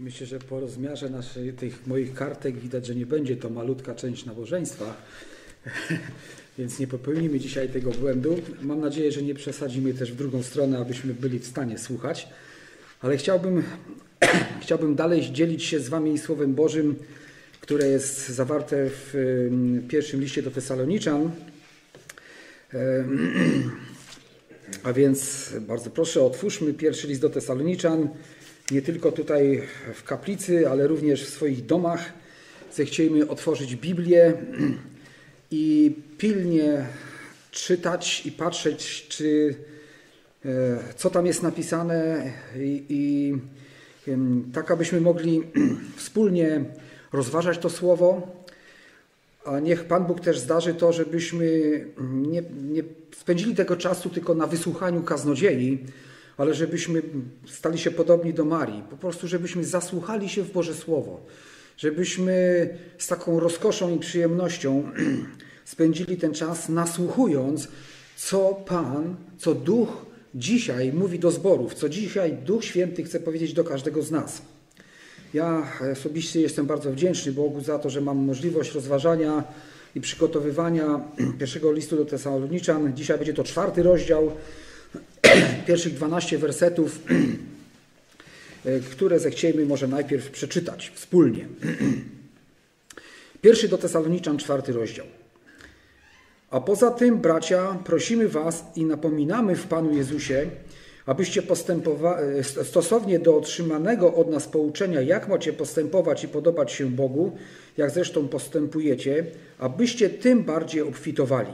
Myślę, że po rozmiarze naszej, tych moich kartek widać, że nie będzie to malutka część nabożeństwa, więc nie popełnimy dzisiaj tego błędu. Mam nadzieję, że nie przesadzimy też w drugą stronę, abyśmy byli w stanie słuchać, ale chciałbym, chciałbym dalej dzielić się z Wami Słowem Bożym, które jest zawarte w pierwszym liście do Tesaloniczan. A więc bardzo proszę, otwórzmy pierwszy list do Tesaloniczan, nie tylko tutaj w kaplicy, ale również w swoich domach. Zechciejmy otworzyć Biblię i pilnie czytać i patrzeć, czy e, co tam jest napisane i, i tak, abyśmy mogli wspólnie rozważać to słowo. A niech Pan Bóg też zdarzy to, żebyśmy nie, nie spędzili tego czasu tylko na wysłuchaniu kaznodziei, ale żebyśmy stali się podobni do Marii, po prostu żebyśmy zasłuchali się w Boże Słowo, żebyśmy z taką rozkoszą i przyjemnością spędzili ten czas nasłuchując, co Pan, co Duch dzisiaj mówi do zborów, co dzisiaj Duch Święty chce powiedzieć do każdego z nas. Ja osobiście jestem bardzo wdzięczny Bogu za to, że mam możliwość rozważania i przygotowywania pierwszego listu do Tesaloniczan. Dzisiaj będzie to czwarty rozdział pierwszych 12 wersetów, które zechciejmy może najpierw przeczytać wspólnie. Pierwszy do Tesaloniczan, czwarty rozdział. A poza tym, bracia, prosimy Was i napominamy w Panu Jezusie, abyście postępowali stosownie do otrzymanego od nas pouczenia, jak macie postępować i podobać się Bogu, jak zresztą postępujecie, abyście tym bardziej obfitowali.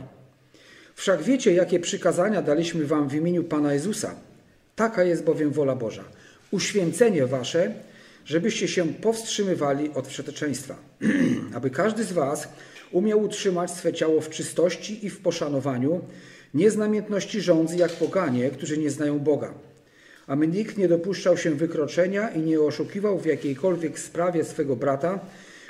Wszak wiecie, jakie przykazania daliśmy wam w imieniu Pana Jezusa. Taka jest bowiem wola Boża. Uświęcenie wasze, żebyście się powstrzymywali od wszeteczeństwa, aby każdy z was umiał utrzymać swe ciało w czystości i w poszanowaniu, nie z rządzy jak poganie, którzy nie znają Boga. Aby nikt nie dopuszczał się wykroczenia i nie oszukiwał w jakiejkolwiek sprawie swego brata,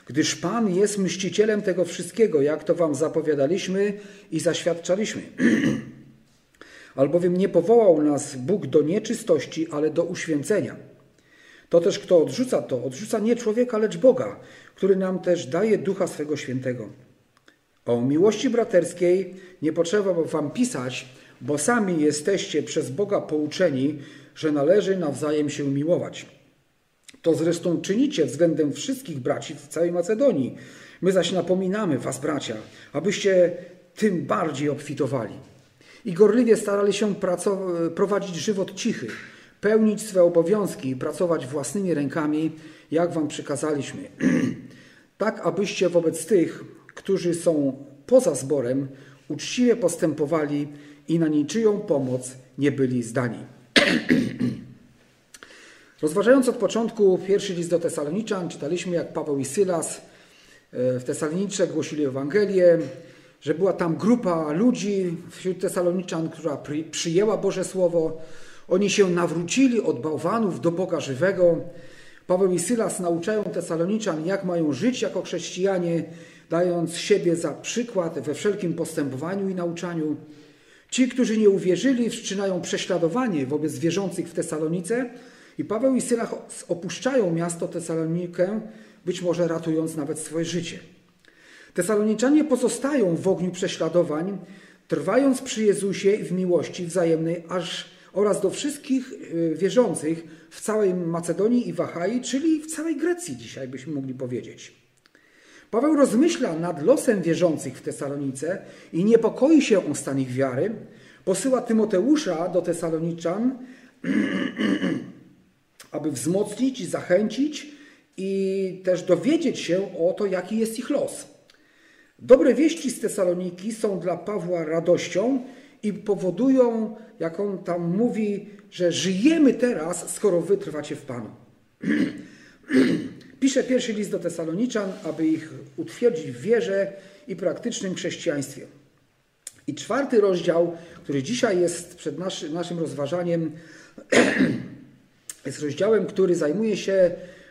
gdyż Pan jest mścicielem tego wszystkiego, jak to wam zapowiadaliśmy i zaświadczaliśmy. Albowiem nie powołał nas Bóg do nieczystości, ale do uświęcenia. To też, kto odrzuca to, odrzuca nie człowieka, lecz Boga, który nam też daje ducha swego świętego. O miłości braterskiej nie potrzeba wam pisać, bo sami jesteście przez Boga pouczeni, że należy nawzajem się miłować. To zresztą czynicie względem wszystkich braci w całej Macedonii. My zaś napominamy was, bracia, abyście tym bardziej obfitowali. I gorliwie starali się prowadzić żywot cichy, pełnić swe obowiązki i pracować własnymi rękami, jak wam przykazaliśmy. tak, abyście wobec tych, którzy są poza zborem, uczciwie postępowali i na niczyją pomoc nie byli zdani. Rozważając od początku pierwszy list do Tesaloniczan, czytaliśmy jak Paweł i Sylas e, w Tesalonicze głosili Ewangelię, że była tam grupa ludzi wśród Tesaloniczan, która przyjęła Boże Słowo. Oni się nawrócili od bałwanów do Boga żywego. Paweł i Sylas nauczają Tesaloniczan, jak mają żyć jako chrześcijanie, dając siebie za przykład we wszelkim postępowaniu i nauczaniu. Ci, którzy nie uwierzyli, wszczynają prześladowanie wobec wierzących w Tesalonice, i Paweł i Sylas opuszczają miasto Tesalonikę, być może ratując nawet swoje życie. Tesaloniczanie pozostają w ogniu prześladowań, trwając przy Jezusie w miłości wzajemnej, aż oraz do wszystkich y, wierzących w całej Macedonii i Wachai, czyli w całej Grecji, dzisiaj byśmy mogli powiedzieć. Paweł rozmyśla nad losem wierzących w Tesalonice i niepokoi się o stan ich wiary. Posyła Tymoteusza do Tesaloniczan aby wzmocnić, zachęcić i też dowiedzieć się o to, jaki jest ich los. Dobre wieści z Tesaloniki są dla Pawła radością i powodują, jak on tam mówi, że żyjemy teraz, skoro wytrwacie w Panu. Pisze pierwszy list do Tesaloniczan, aby ich utwierdzić w wierze i praktycznym chrześcijaństwie. I czwarty rozdział, który dzisiaj jest przed naszy, naszym rozważaniem, jest rozdziałem, który zajmuje się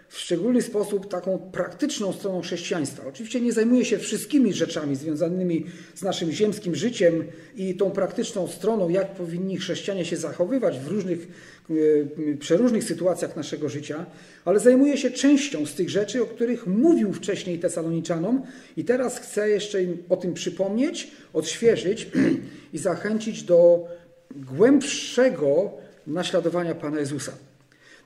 w szczególny sposób taką praktyczną stroną chrześcijaństwa. Oczywiście nie zajmuje się wszystkimi rzeczami związanymi z naszym ziemskim życiem i tą praktyczną stroną, jak powinni chrześcijanie się zachowywać w różnych, e, przeróżnych sytuacjach naszego życia, ale zajmuje się częścią z tych rzeczy, o których mówił wcześniej Tesaloniczanom i teraz chcę jeszcze im o tym przypomnieć, odświeżyć i zachęcić do głębszego naśladowania Pana Jezusa.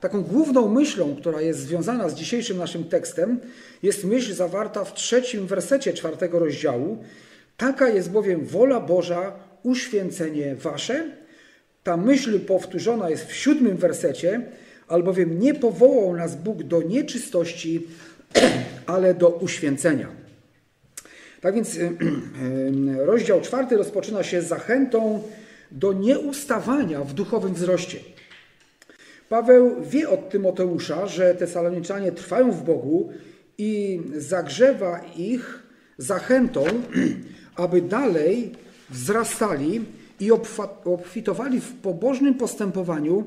Taką główną myślą, która jest związana z dzisiejszym naszym tekstem, jest myśl zawarta w trzecim wersecie czwartego rozdziału. Taka jest bowiem wola Boża, uświęcenie wasze. Ta myśl powtórzona jest w siódmym wersecie, albowiem nie powołał nas Bóg do nieczystości, ale do uświęcenia. Tak więc rozdział czwarty rozpoczyna się zachętą do nieustawania w duchowym wzroście. Paweł wie od Tymoteusza, że Tesaloniczanie trwają w Bogu i zagrzewa ich zachętą, aby dalej wzrastali i obfitowali w pobożnym postępowaniu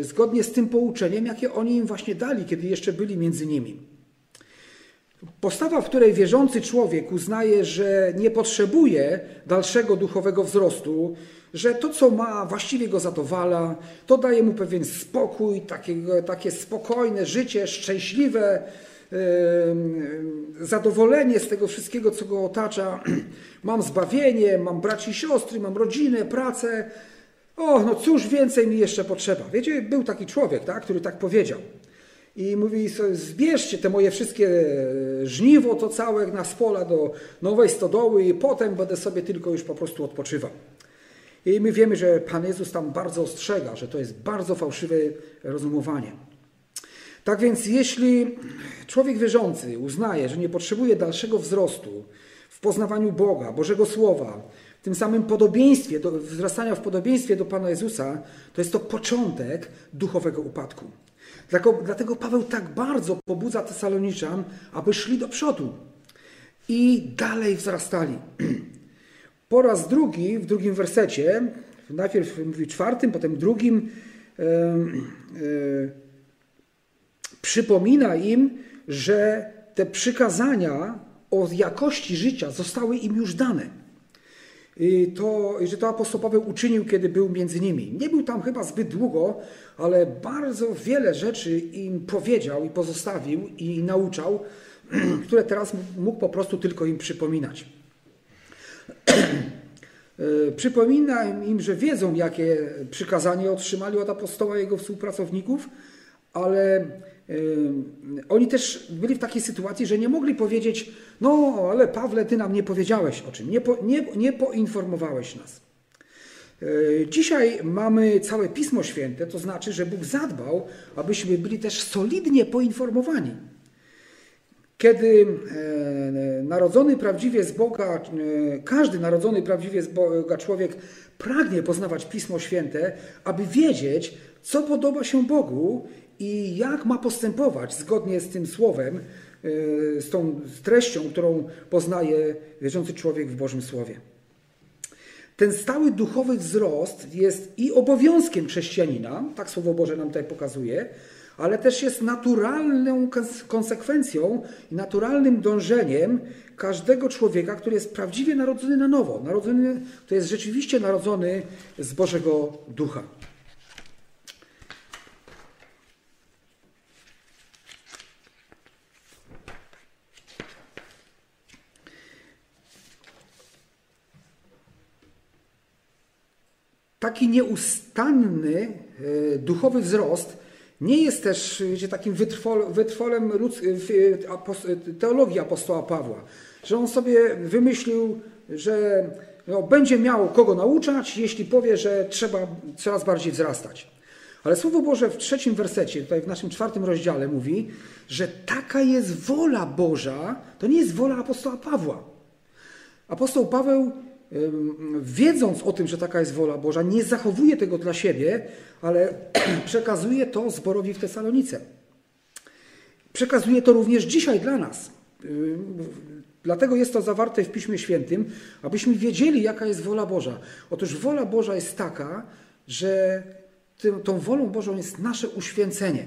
e, zgodnie z tym pouczeniem, jakie oni im właśnie dali, kiedy jeszcze byli między nimi. Postawa, w której wierzący człowiek uznaje, że nie potrzebuje dalszego duchowego wzrostu, że to, co ma, właściwie go zadowala, to daje mu pewien spokój, takie, spokojne życie, szczęśliwe, zadowolenie z tego wszystkiego, co go otacza. Mam zbawienie, mam braci i siostry, mam rodzinę, pracę. O, no cóż więcej mi jeszcze potrzeba. Wiecie, był taki człowiek, tak, który tak powiedział. I mówi, zbierzcie te moje wszystkie żniwo, to całe na spola do nowej stodoły i potem będę sobie tylko już po prostu odpoczywał. I my wiemy, że Pan Jezus tam bardzo ostrzega, że to jest bardzo fałszywe rozumowanie. Tak więc, jeśli człowiek wierzący uznaje, że nie potrzebuje dalszego wzrostu w poznawaniu Boga, Bożego Słowa, w tym samym podobieństwie, do, wzrastania w podobieństwie do Pana Jezusa, to jest to początek duchowego upadku. Dlatego, Paweł tak bardzo pobudza Tesaloniczan, aby szli do przodu i dalej wzrastali. Po raz drugi, w drugim wersecie, najpierw mówi czwartym, potem drugim, przypomina im, że te przykazania o jakości życia zostały im już dane. I to, że to apostoł Paweł uczynił, kiedy był między nimi. Nie był tam chyba zbyt długo, ale bardzo wiele rzeczy im powiedział i pozostawił i nauczał, które teraz mógł po prostu tylko im przypominać. E, przypominam im, że wiedzą, jakie przykazanie otrzymali od apostoła i jego współpracowników, ale e, oni też byli w takiej sytuacji, że nie mogli powiedzieć: No, ale Pawle, ty nam nie powiedziałeś o czym, nie, po, nie, nie poinformowałeś nas. E, dzisiaj mamy całe Pismo Święte, to znaczy, że Bóg zadbał, abyśmy byli też solidnie poinformowani. Kiedy e, narodzony prawdziwie z Boga, e, każdy narodzony prawdziwie z Boga człowiek pragnie poznawać Pismo Święte, aby wiedzieć, co podoba się Bogu i jak ma postępować zgodnie z tym słowem, e, z tą treścią, którą poznaje wierzący człowiek w Bożym Słowie. Ten stały duchowy wzrost jest i obowiązkiem chrześcijanina, tak Słowo Boże nam tutaj pokazuje, ale też jest naturalną konsekwencją i naturalnym dążeniem każdego człowieka, który jest prawdziwie narodzony na nowo, narodzony, który jest rzeczywiście narodzony z Bożego Ducha. Taki nieustanny e, duchowy wzrost nie jest też wiecie, takim wytrwol, wytrwolem teologii apostoła Pawła, że on sobie wymyślił, że no, będzie miał kogo nauczać, jeśli powie, że trzeba coraz bardziej wzrastać. Ale Słowo Boże w trzecim wersecie, tutaj w naszym czwartym rozdziale mówi, że taka jest wola Boża, to nie jest wola apostoła Pawła. Apostoł Paweł wiedząc o tym, że taka jest wola Boża, nie zachowuje tego dla siebie, ale przekazuje to zborowi w Tesalonice. Przekazuje to również dzisiaj dla nas. Dlatego jest to zawarte w Piśmie Świętym, abyśmy wiedzieli, jaka jest wola Boża. Otóż wola Boża jest taka, że tą wolą Bożą jest nasze uświęcenie.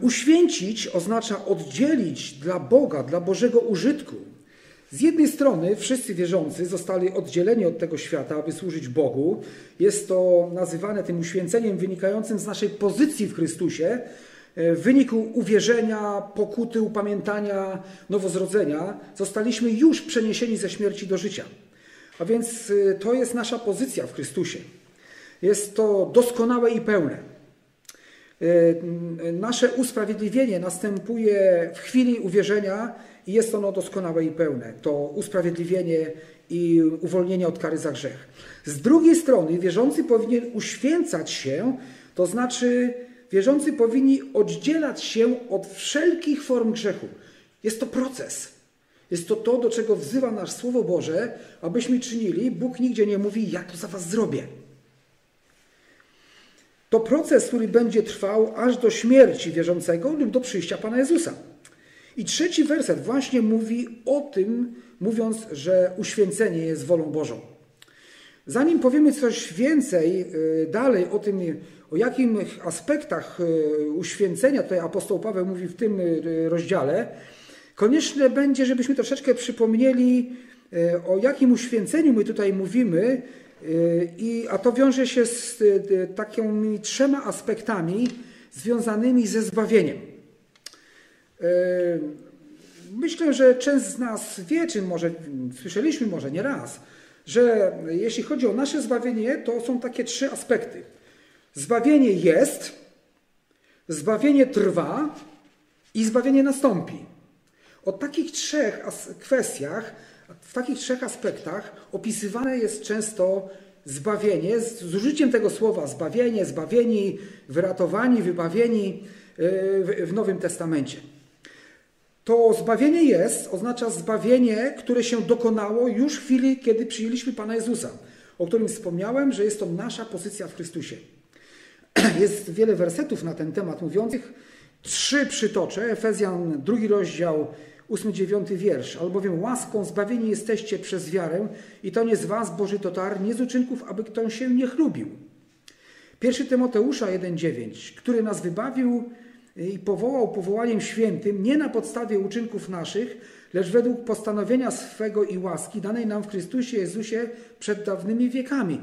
Uświęcić oznacza oddzielić dla Boga, dla Bożego użytku. Z jednej strony wszyscy wierzący zostali oddzieleni od tego świata, aby służyć Bogu. Jest to nazywane tym uświęceniem wynikającym z naszej pozycji w Chrystusie, w wyniku uwierzenia, pokuty, upamiętania, nowozrodzenia. Zostaliśmy już przeniesieni ze śmierci do życia. A więc y, to jest nasza pozycja w Chrystusie. Jest to doskonałe i pełne. Y, nasze usprawiedliwienie następuje w chwili uwierzenia i jest ono doskonałe i pełne. To usprawiedliwienie i uwolnienie od kary za grzech. Z drugiej strony wierzący powinien uświęcać się, to znaczy wierzący powinni oddzielać się od wszelkich form grzechu. Jest to proces. Jest to to, do czego wzywa nas Słowo Boże, abyśmy czynili. Bóg nigdzie nie mówi, ja to za was zrobię. To proces, który będzie trwał aż do śmierci wierzącego lub do przyjścia Pana Jezusa. I trzeci werset właśnie mówi o tym, mówiąc, że uświęcenie jest wolą Bożą. Zanim powiemy coś więcej y, dalej o tym, o jakich aspektach y, uświęcenia tutaj apostoł Paweł mówi w tym y, rozdziale, konieczne będzie, żebyśmy troszeczkę przypomnieli, o jakim uświęceniu my tutaj mówimy, i, a to wiąże się z takimi trzema aspektami związanymi ze zbawieniem. Myślę, że część z nas wie, czy może słyszeliśmy może nie raz, że jeśli chodzi o nasze zbawienie, to są takie trzy aspekty. Zbawienie jest, zbawienie trwa i zbawienie nastąpi. O takich trzech kwestiach, w takich trzech aspektach opisywane jest często zbawienie z użyciem tego słowa zbawienie, zbawieni, wyratowani, wybawieni w Nowym Testamencie. To zbawienie jest, oznacza zbawienie, które się dokonało już w chwili, kiedy przyjęliśmy Pana Jezusa, o którym wspomniałem, że jest to nasza pozycja w Chrystusie. Jest wiele wersetów na ten temat mówiących. Trzy przytoczę. Efezjan, drugi rozdział, ósmy, dziewiąty wiersz. Albowiem łaską zbawieni jesteście przez wiarę i to nie z was, Boży totar, nie z uczynków, aby kto się nie chlubił. Pierwszy Tymoteusza 1,9, który nas wybawił i powołał powołaniem świętym nie na podstawie uczynków naszych, lecz według postanowienia swego i łaski danej nam w Chrystusie Jezusie przed dawnymi wiekami.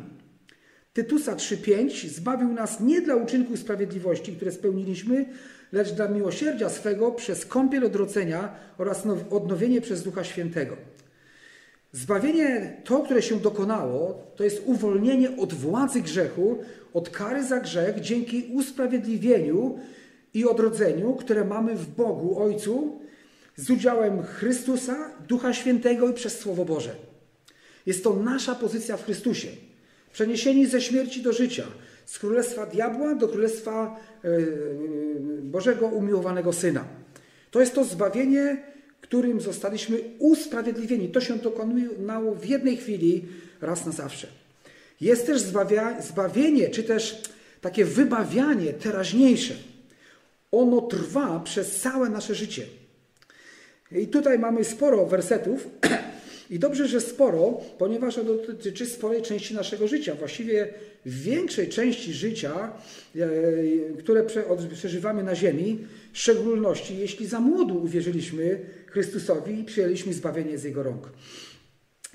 Tytusa 3:5 zbawił nas nie dla uczynków sprawiedliwości, które spełniliśmy, lecz dla miłosierdzia swego przez kąpiel odrodzenia oraz odnowienie przez Ducha Świętego. Zbawienie, to, które się dokonało, to jest uwolnienie od władzy grzechu, od kary za grzech dzięki usprawiedliwieniu i odrodzeniu, które mamy w Bogu Ojcu z udziałem Chrystusa, Ducha Świętego i przez Słowo Boże. Jest to nasza pozycja w Chrystusie. Przeniesieni ze śmierci do życia, z królestwa diabła do królestwa e, Bożego umiłowanego Syna. To jest to zbawienie, którym zostaliśmy usprawiedliwieni. To się dokonało w jednej chwili, raz na zawsze. Jest też zbawienie, czy też takie wybawianie teraźniejsze ono trwa przez całe nasze życie. I tutaj mamy sporo wersetów. I dobrze, że sporo, ponieważ ono dotyczy sporej części naszego życia. Właściwie w większej części życia, e, które przeżywamy na ziemi, w szczególności jeśli za młodu uwierzyliśmy Chrystusowi i przyjęliśmy zbawienie z Jego rąk.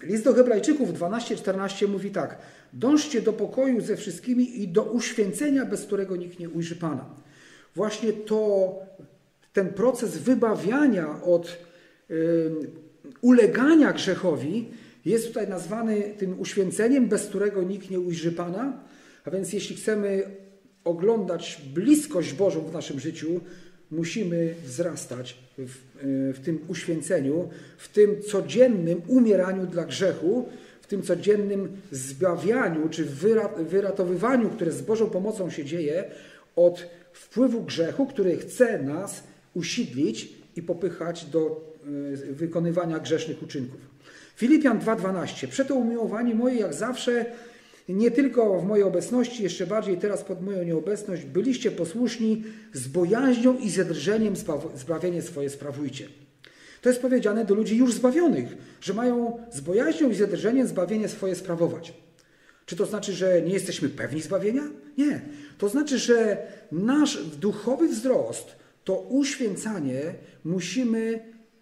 List do Hebrajczyków 12:14 mówi tak: Dążcie do pokoju ze wszystkimi i do uświęcenia, bez którego nikt nie ujrzy Pana właśnie to, ten proces wybawiania od y, ulegania grzechowi jest tutaj nazwany tym uświęceniem, bez którego nikt nie ujrzy Pana. A więc jeśli chcemy oglądać bliskość Bożą w naszym życiu, musimy wzrastać w, y, w, tym uświęceniu, w tym codziennym umieraniu dla grzechu, w tym codziennym zbawianiu czy wyratowywaniu, które z Bożą pomocą się dzieje od wpływu grzechu, który chce nas usidlić i popychać do e, wykonywania grzesznych uczynków. Filipian 2:12. Przeto umiłowani moje, jak zawsze, nie tylko w mojej obecności, jeszcze bardziej teraz pod moją nieobecność, byliście posłuszni z bojaźnią i zadrżeniem zbawienie swoje sprawujcie. To jest powiedziane do ludzi już zbawionych, że mają z bojaźnią i zadrżeniem zbawienie swoje sprawować. Czy to znaczy, że nie jesteśmy pewni zbawienia? Nie. To znaczy, że nasz duchowy wzrost to uświęcanie musimy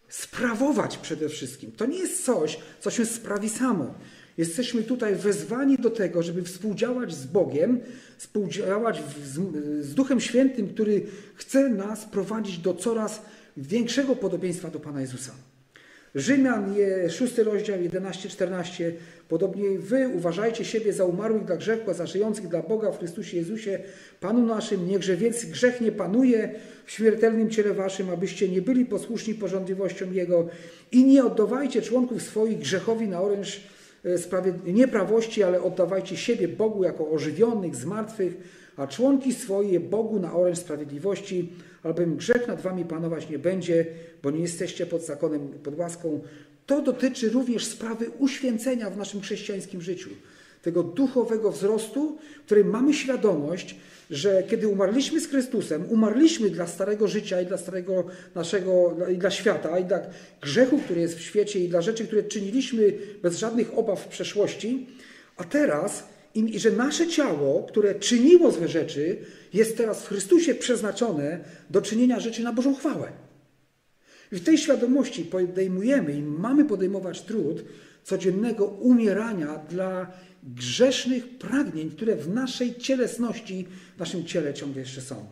sprawować przede wszystkim. To nie jest coś, co się sprawi samo. Jesteśmy tutaj wezwani do tego, żeby współdziałać z Bogiem, współdziałać z, z Duchem Świętym, który chce nas prowadzić do coraz większego podobieństwa do Pana Jezusa. Rzymian, je, 6 rozdział 11-14. Podobnie wy uważajcie siebie za umarłych dla grzechu, a za żyjących dla Boga w Chrystusie Jezusie, Panu naszym. Niechże więc grzech nie panuje w śmiertelnym ciele waszym, abyście nie byli posłuszni porządliwościom Jego i nie oddawajcie członków swoich grzechowi na oręż e, nieprawości, ale oddawajcie siebie Bogu jako ożywionych, zmartwych, a członki swoje Bogu na oręż sprawiedliwości, albowiem grzech nad wami panować nie będzie, bo nie jesteście pod zakonem, pod łaską. To dotyczy również sprawy uświęcenia w naszym chrześcijańskim życiu. Tego duchowego wzrostu, w którym mamy świadomość, że kiedy umarliśmy z Chrystusem, umarliśmy dla starego życia i dla starego naszego, i dla świata, i dla grzechu, który jest w świecie, i dla rzeczy, które czyniliśmy bez żadnych obaw w przeszłości, a teraz i że nasze ciało, które czyniło złe rzeczy, jest teraz w Chrystusie przeznaczone do czynienia rzeczy na Bożą chwałę. I w tej świadomości podejmujemy i mamy podejmować trud codziennego umierania dla grzesznych pragnień, które w naszej cielesności, w naszym ciele ciągle jeszcze są.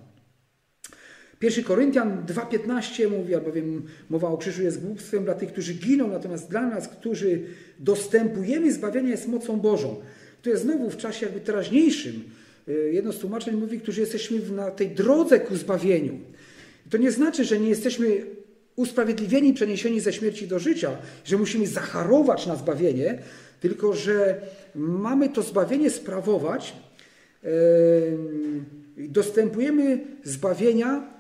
1 Koryntian 2,15 mówi, albowiem mowa o krzyżu jest głupstwem dla tych, którzy giną, natomiast dla nas, którzy dostępujemy zbawienia, jest mocą Bożą. Jest znowu w czasie jakby teraźniejszym. Y, jedno z tłumaczeń mówi, którzy jesteśmy na tej drodze ku zbawieniu. To nie znaczy, że nie jesteśmy usprawiedliwieni, przeniesieni ze śmierci do życia, że musimy zacharować na zbawienie, tylko że mamy to zbawienie sprawować, dostępujemy zbawienia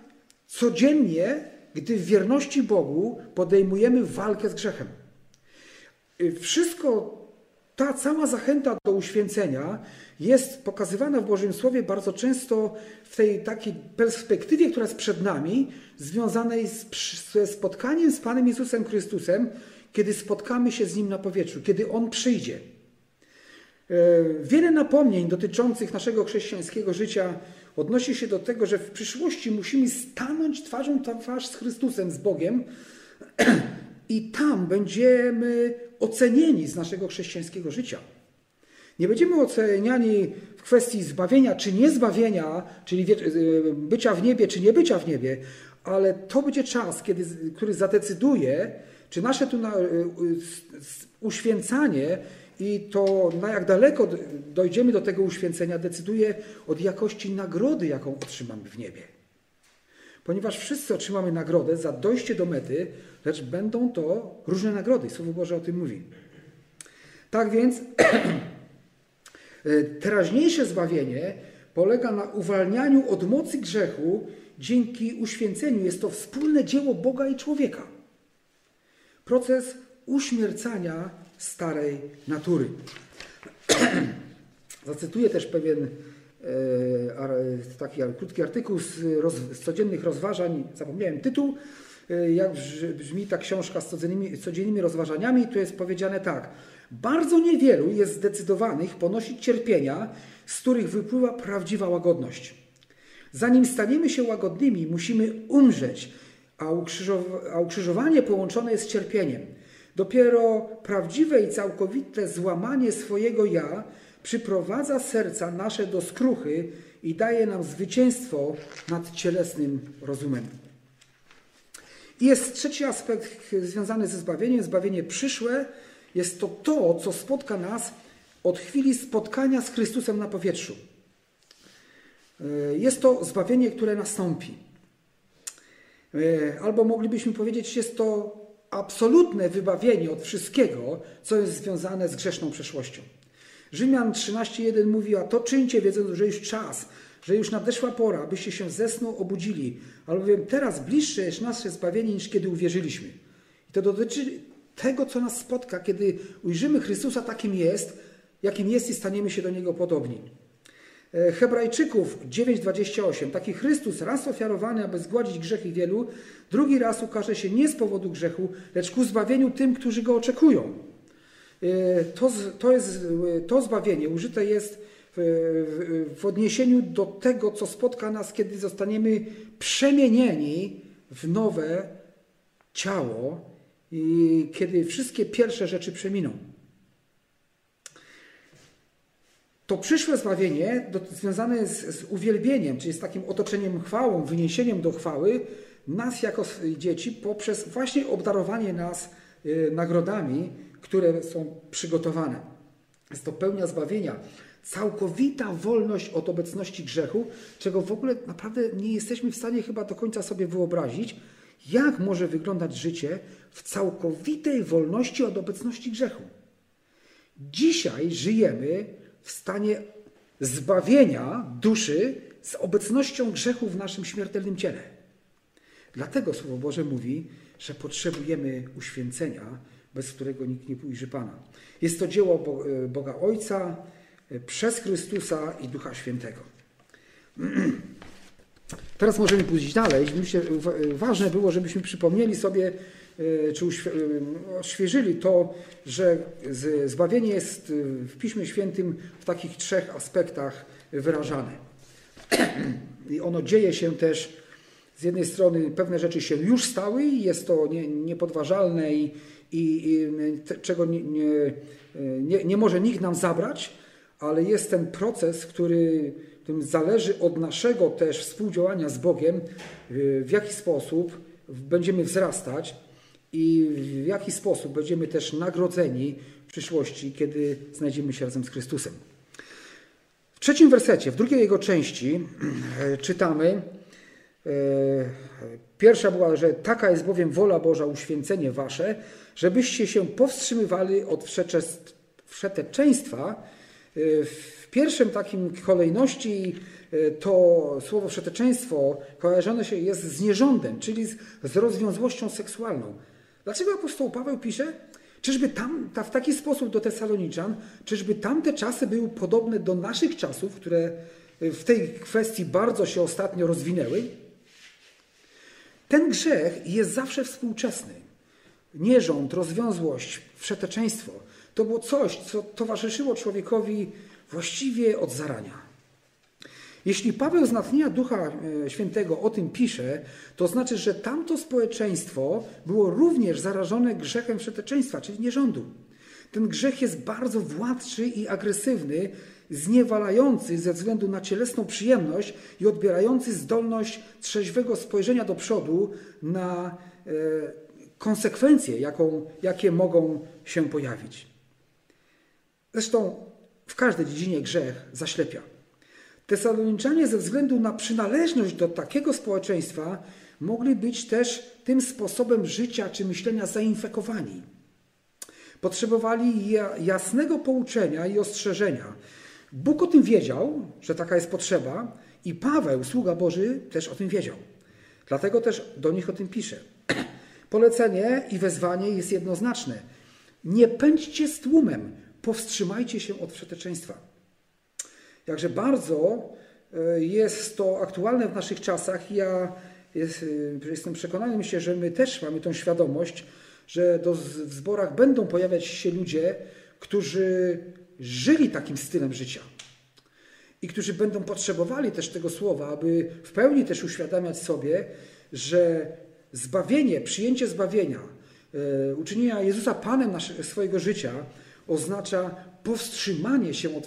codziennie, gdy w wierności Bogu podejmujemy walkę z grzechem. Y, wszystko ta cała zachęta do uświęcenia jest pokazywana w Bożym Słowie bardzo często w tej takiej perspektywie, która jest przed nami, związanej z, ze spotkaniem z Panem Jezusem Chrystusem, kiedy spotkamy się z Nim na powietrzu, kiedy On przyjdzie. E, wiele napomnień dotyczących naszego chrześcijańskiego życia odnosi się do tego, że w przyszłości musimy stanąć twarzą twarz z Chrystusem, z Bogiem i tam będziemy ocenieni z naszego chrześcijańskiego życia. Nie będziemy oceniani w kwestii zbawienia czy niezbawienia, czyli y, bycia w niebie czy nie bycia w niebie, ale to będzie czas, kiedy, który zadecyduje, czy nasze tu na, y, y, uświęcanie i to na jak daleko dojdziemy do tego uświęcenia, decyduje od jakości nagrody, jaką otrzymamy w niebie. Ponieważ wszyscy otrzymamy nagrodę za dojście do mety, lecz będą to różne nagrody. Słowo Boże o tym mówi. Tak więc teraźniejsze zbawienie polega na uwalnianiu od mocy grzechu dzięki uświęceniu. Jest to wspólne dzieło Boga i człowieka. Proces uśmiercania starej natury. Zacytuję też pewien e, taki krótki artykuł z, roz, z codziennych rozważań. Zapomniałem tytuł, E, jak brzmi ta książka z codziennymi, codziennymi rozważaniami, tu jest powiedziane tak. Bardzo niewielu jest zdecydowanych ponosić cierpienia, z których wypływa prawdziwa łagodność. Zanim staniemy się łagodnymi, musimy umrzeć, a, a ukrzyżowanie połączone jest z cierpieniem. Dopiero prawdziwe i całkowite złamanie swojego ja przyprowadza serca nasze do skruchy i daje nam zwycięstwo nad cielesnym rozumem. I jest trzeci aspekt związany ze zbawieniem, zbawienie przyszłe. Jest to to, co spotka nas od chwili spotkania z Chrystusem na powietrzu. Jest to zbawienie, które nastąpi. Albo moglibyśmy powiedzieć, jest to absolutne wybawienie od wszystkiego, co jest związane z grzeszną przeszłością. Rzymian 13:1 mówi, a to czyńcie, wiedząc, że już czas, że już nadeszła pora, abyście się ze snu obudzili, albowiem teraz bliższe jest nasze zbawienie niż kiedy uwierzyliśmy. I to dotyczy tego, co nas spotka, kiedy ujrzymy Chrystusa takim jest, jakim jest i staniemy się do Niego podobni. E, Hebrajczyków 9:28. Taki Chrystus raz ofiarowany, aby zgładzić grzechy wielu, drugi raz ukaże się nie z powodu grzechu, lecz ku zbawieniu tym, którzy go oczekują. E, to, to, jest, to zbawienie użyte jest w, w odniesieniu do tego, co spotka nas, kiedy zostaniemy przemienieni w nowe ciało i kiedy wszystkie pierwsze rzeczy przeminą. To przyszłe zbawienie związane jest z uwielbieniem, czyli z takim otoczeniem chwałą, wyniesieniem do chwały nas jako dzieci poprzez właśnie obdarowanie nas y, nagrodami, które są przygotowane. Jest to pełnia zbawienia, całkowita wolność od obecności grzechu, czego w ogóle naprawdę nie jesteśmy w stanie chyba do końca sobie wyobrazić, jak może wyglądać życie w całkowitej wolności od obecności grzechu. Dzisiaj żyjemy w stanie zbawienia duszy z obecnością grzechu w naszym śmiertelnym ciele. Dlatego Słowo Boże mówi, że potrzebujemy uświęcenia, bez którego nikt nie ujrzy Pana. Jest to dzieło Boga Ojca e, przez Chrystusa i Ducha Świętego. Teraz możemy pójść dalej. Myślę, ważne było, żebyśmy przypomnieli sobie, e, czy odświeżyli to, że zbawienie jest e, w Piśmie Świętym w takich trzech aspektach wyrażane. I ono dzieje się też z jednej strony pewne rzeczy się już stały i jest to nie, niepodważalne i, i, i te, czego nie, nie, nie, może nikt nam zabrać, ale jest ten proces, który zależy od naszego też współdziałania z Bogiem, w jaki sposób będziemy wzrastać i w jaki sposób będziemy też nagrodzeni w przyszłości, kiedy znajdziemy się razem z Chrystusem. W trzecim wersecie, w drugiej jego części czytamy, E, pierwsza była, że taka jest bowiem wola Boża, uświęcenie wasze, żebyście się powstrzymywali od wszeteczeństwa. E, w pierwszym takim kolejności e, to słowo wszeteczeństwo kojarzone się jest z nierządem, czyli z, rozwiązłością seksualną. Dlaczego apostoł Paweł pisze? Czyżby tam, ta, w taki sposób do Tesaloniczan, czyżby tamte czasy były podobne do naszych czasów, które w tej kwestii bardzo się ostatnio rozwinęły? Ten grzech jest zawsze współczesny. Nierząd, rozwiązłość, wszeteczeństwo to było coś, co towarzyszyło człowiekowi właściwie od zarania. Jeśli Paweł z natchnienia Ducha e, Świętego o tym pisze, to znaczy, że tamto społeczeństwo było również zarażone grzechem wszeteczeństwa, czyli nierządu. Ten grzech jest bardzo władczy i agresywny, zniewalający ze względu na cielesną przyjemność i odbierający zdolność trzeźwego spojrzenia do przodu na e, konsekwencje, jaką, jakie mogą się pojawić. Zresztą w każdej dziedzinie grzech zaślepia. Tesaloniczanie ze względu na przynależność do takiego społeczeństwa mogli być też tym sposobem życia czy myślenia zainfekowani. Potrzebowali jasnego pouczenia i ostrzeżenia, Bóg o tym wiedział, że taka jest potrzeba, i Paweł, sługa Boży, też o tym wiedział. Dlatego też do nich o tym pisze. Polecenie i wezwanie jest jednoznaczne. Nie pędźcie z tłumem, powstrzymajcie się od wszeteczeństwa. Jakże bardzo e, jest to aktualne w naszych czasach. Ja e, jestem przekonany, myślę, że my też mamy tą świadomość, że do, w zborach będą pojawiać się ludzie, którzy żyli takim stylem życia i którzy będą potrzebowali też tego słowa, aby w pełni też uświadamiać sobie, że zbawienie, przyjęcie zbawienia, e, uczynienia Jezusa Panem naszego, swojego życia oznacza powstrzymanie się od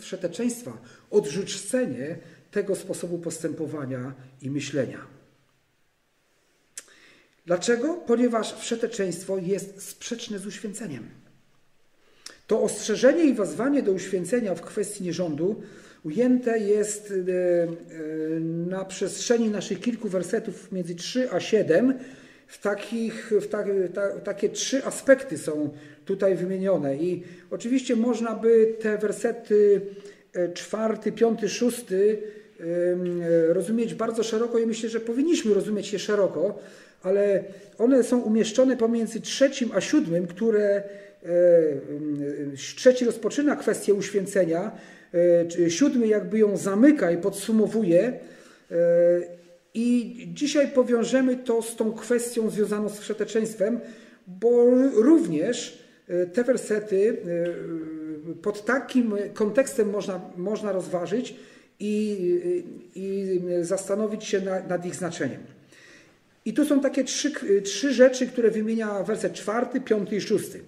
wszeteczeństwa, odrzucenie tego sposobu postępowania i myślenia. Dlaczego? Ponieważ wszeteczeństwo jest sprzeczne z uświęceniem. To ostrzeżenie i wezwanie do uświęcenia w kwestii nierządu ujęte jest e, e, na przestrzeni naszych kilku wersetów między 3 a 7. W takich, w ta, ta, takie trzy aspekty są tutaj wymienione. I oczywiście można by te wersety e, czwarty, piąty, szósty rozumieć bardzo szeroko i myślę, że powinniśmy rozumieć je szeroko, ale one są umieszczone pomiędzy trzecim a siódmym, które trzeci rozpoczyna kwestię uświęcenia, siódmy jakby ją zamyka i podsumowuje. E, I dzisiaj powiążemy to z tą kwestią związaną z wszeteczeństwem, bo również e, te wersety pod takim kontekstem można, można rozważyć i, i zastanowić się nad, nad ich znaczeniem. I tu są takie trzy, trzy rzeczy, które wymienia werset czwarty, piąty i szósty.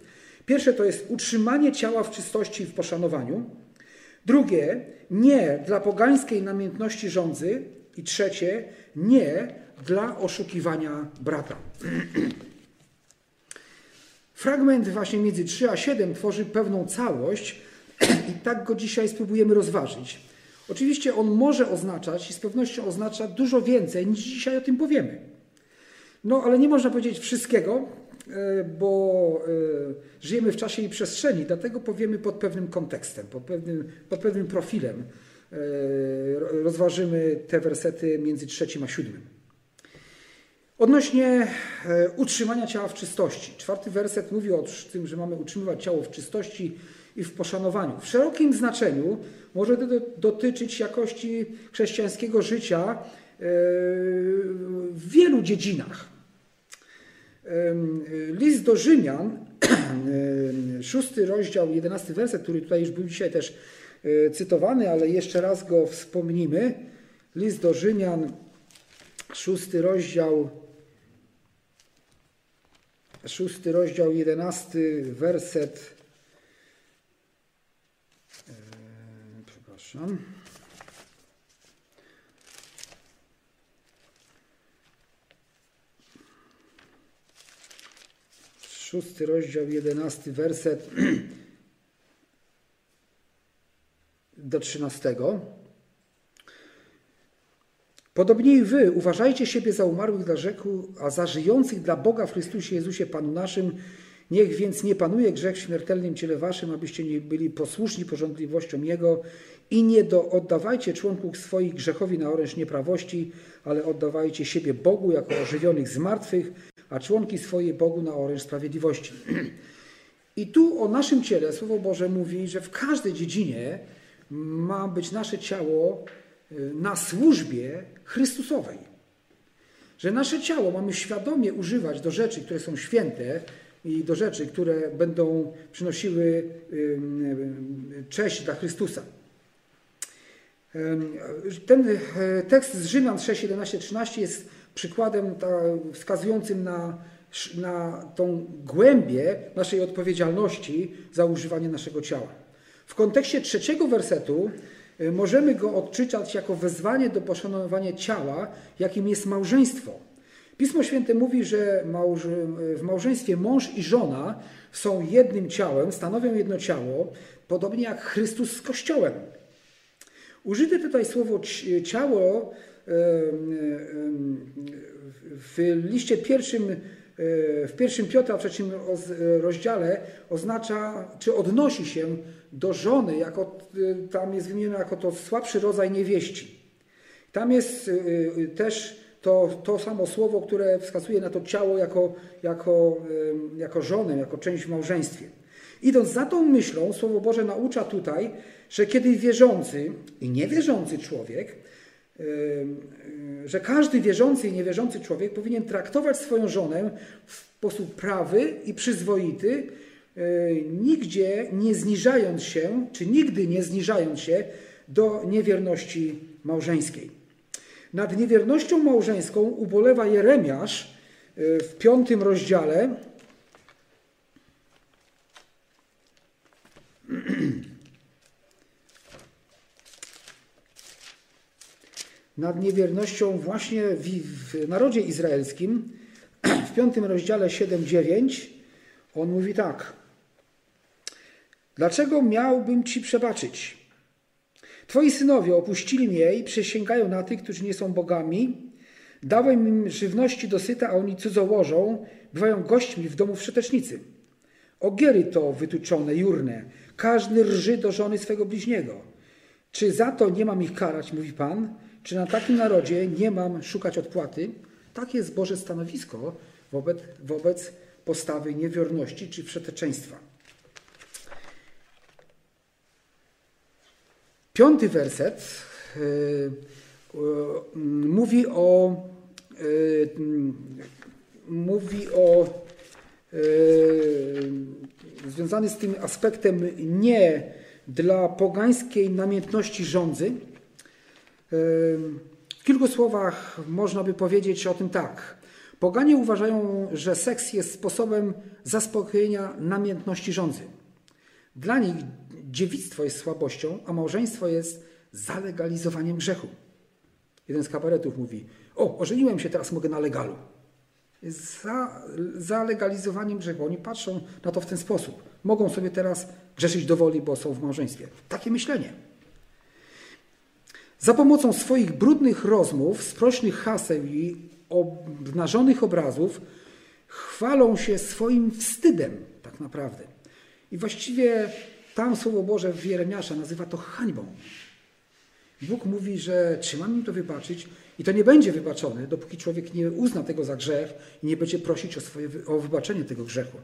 Pierwsze to jest utrzymanie ciała w czystości i w poszanowaniu. Drugie, nie dla pogańskiej namiętności rządzy. I trzecie, nie dla oszukiwania brata. Fragment właśnie między 3 a 7 tworzy pewną całość i tak go dzisiaj spróbujemy rozważyć. Oczywiście on może oznaczać i z pewnością oznacza dużo więcej niż dzisiaj o tym powiemy. No ale nie można powiedzieć wszystkiego, bo e, żyjemy w czasie i przestrzeni, dlatego powiemy pod pewnym kontekstem, pod pewnym, pod pewnym profilem. E, rozważymy te wersety między trzecim a siódmym. Odnośnie utrzymania ciała w czystości. Czwarty werset mówi o tym, że mamy utrzymywać ciało w czystości i w poszanowaniu. W szerokim znaczeniu może to dotyczyć jakości chrześcijańskiego życia w wielu dziedzinach. List do Rzymian, szósty rozdział, jedenasty werset, który tutaj już był dzisiaj też e, cytowany, ale jeszcze raz go wspomnimy. List do Rzymian, szósty rozdział, szósty rozdział, jedenasty werset. E, przepraszam. Szósty rozdział, jedenasty werset do trzynastego. Podobnie i wy uważajcie siebie za umarłych dla rzeku, a za żyjących dla Boga w Chrystusie Jezusie Panu naszym. Niech więc nie panuje grzech w śmiertelnym ciele waszym, abyście nie byli posłuszni porządliwościom Jego i nie do, oddawajcie członków swoich grzechowi na oręż nieprawości, ale oddawajcie siebie Bogu jako ożywionych z martwych, a członki swoje Bogu na oręż sprawiedliwości. I tu o naszym ciele Słowo Boże mówi, że w każdej dziedzinie ma być nasze ciało y, na służbie Chrystusowej. Że nasze ciało mamy świadomie używać do rzeczy, które są święte i do rzeczy, które będą przynosiły cześć dla Chrystusa. Ten tekst z Rzymian 6, 11, 13 jest przykładem wskazującym na, na tą głębię naszej odpowiedzialności za używanie naszego ciała. W kontekście trzeciego wersetu y, możemy go odczytać jako wezwanie do poszanowania ciała, jakim jest małżeństwo. Pismo Święte mówi, że w małżeństwie mąż i żona są jednym ciałem, stanowią jedno ciało, podobnie jak Chrystus z Kościołem. Użyte tutaj słowo ciało w liście pierwszym, e, w pierwszym Piotra, w trzecim rozdziale oznacza, czy odnosi się do żony, jako, e, tam jest wymienione jako to słabszy rodzaj niewieści. Tam jest e, też to, to samo słowo, które wskazuje na to ciało jako, jako, jako żonę, jako część w małżeństwie. Idąc za tą myślą, Słowo Boże naucza tutaj, że kiedy wierzący i niewierzący człowiek że każdy wierzący i niewierzący człowiek powinien traktować swoją żonę w sposób prawy i przyzwoity, nigdzie nie zniżając się, czy nigdy nie zniżając się do niewierności małżeńskiej. Nad niewiernością małżeńską ubolewa Jeremiasz w piątym rozdziale. Nad niewiernością właśnie w, w narodzie izraelskim, w piątym rozdziale 7-9, on mówi tak. Dlaczego miałbym Ci przebaczyć? Twoi synowie opuścili mnie i przysięgają na tych, którzy nie są bogami. Dałem im żywności dosyta, a oni cudzołożą, bywają gośćmi w domu wszetecznicy. Ogiery to wytuczone, jurne. Każdy rży do żony swego bliźniego. Czy za to nie mam ich karać, mówi Pan? Czy na takim narodzie nie mam szukać odpłaty? Takie jest Boże stanowisko wobec, wobec postawy niewierności czy przeteczeństwa. Piąty werset yy, yy, mówi o yy, mówi o związany z tym aspektem nie dla pogańskiej namiętności rządzy. W kilku słowach można by powiedzieć o tym tak. Poganie uważają, że seks jest sposobem zaspokojenia namiętności rządzy. Dla nich dziewictwo jest słabością, a małżeństwo jest zalegalizowaniem grzechu. Jeden z kabaretów mówi: O, ożeniłem się, teraz mogę na legalu. Za, za grzechu. Oni patrzą na to w ten sposób. Mogą sobie teraz grzeszyć do woli, bo są w małżeństwie. Takie myślenie. Za pomocą swoich brudnych rozmów, sprośnych haseł i obnażonych obrazów chwalą się swoim wstydem, tak naprawdę. I właściwie tam Słowo Boże w Jeremiasza nazywa to hańbą. Bóg mówi, że trzeba mi to wybaczyć i to nie będzie wybaczone, dopóki człowiek nie uzna tego za grzech i nie będzie prosić o, swoje, o wybaczenie tego grzechu.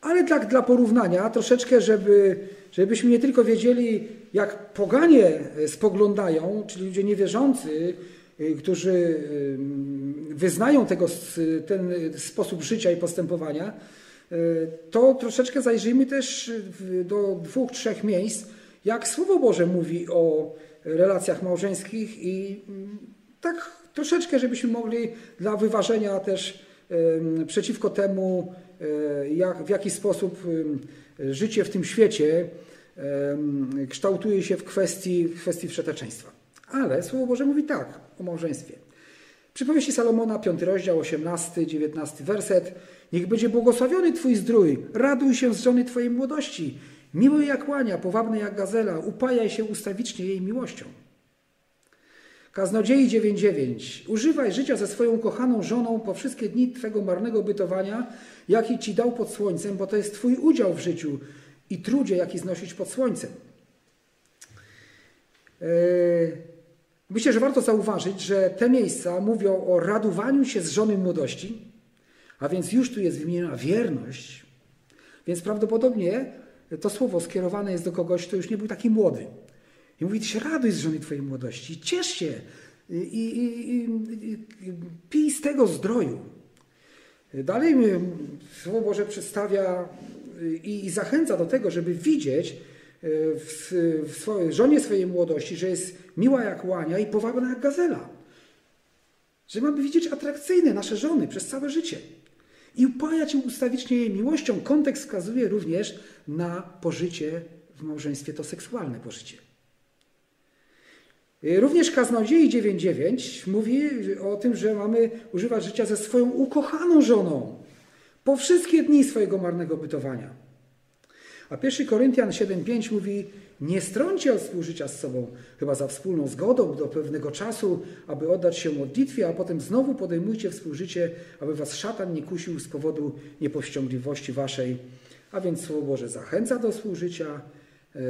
Ale tak dla porównania, troszeczkę, żeby, żebyśmy nie tylko wiedzieli, jak poganie spoglądają, czyli ludzie niewierzący, y, którzy y, wyznają tego, ten sposób życia i postępowania, to troszeczkę zajrzyjmy też do dwóch, trzech miejsc, jak Słowo Boże mówi o relacjach małżeńskich i mm, tak troszeczkę, żebyśmy mogli dla wyważenia też przeciwko temu, e, jak, w jaki sposób życie w tym świecie kształtuje się w kwestii, w kwestii wszeteczeństwa. Ale Słowo Boże mówi tak o małżeństwie. Przypowieści Salomona, 5 rozdział, 18, 19 werset. Niech będzie błogosławiony Twój zdrój, raduj się z żony Twojej młodości, Miły jak łania, powabny jak gazela, upajaj się ustawicznie jej miłością. Kaznodziei 9.9. Używaj życia ze swoją kochaną żoną po wszystkie dni Twego marnego bytowania, jaki Ci dał pod słońcem, bo to jest Twój udział w życiu i trudzie, jaki znosić pod słońcem. Yy, myślę, że warto zauważyć, że te miejsca mówią o radowaniu się z żony młodości, a więc już tu jest wymieniona wierność, więc prawdopodobnie to słowo skierowane jest do kogoś, kto już nie był taki młody. I mówi, się raduj z żony Twojej młodości, ciesz się i, i, i, i pij z tego zdroju. Dalej Słowo Boże przedstawia i, i zachęca do tego, żeby widzieć w, w swojej, żonie swojej młodości, że jest miła jak łania i powabna jak gazela. Że mamy widzieć atrakcyjne nasze żony przez całe życie i upajać ustawicznie jej miłością. Kontekst wskazuje również na pożycie w małżeństwie, to seksualne pożycie. Również Kaznodziei 9.9 mówi o tym, że mamy używać życia ze swoją ukochaną żoną po wszystkie dni swojego marnego bytowania. A 1 Koryntian 7.5 mówi, nie strącie od współżycia z sobą, chyba za wspólną zgodą do pewnego czasu, aby oddać się modlitwie, a potem znowu podejmujcie współżycie, aby was szatan nie kusił z powodu niepowściągliwości waszej. A więc Słowo Boże zachęca do współżycia, e,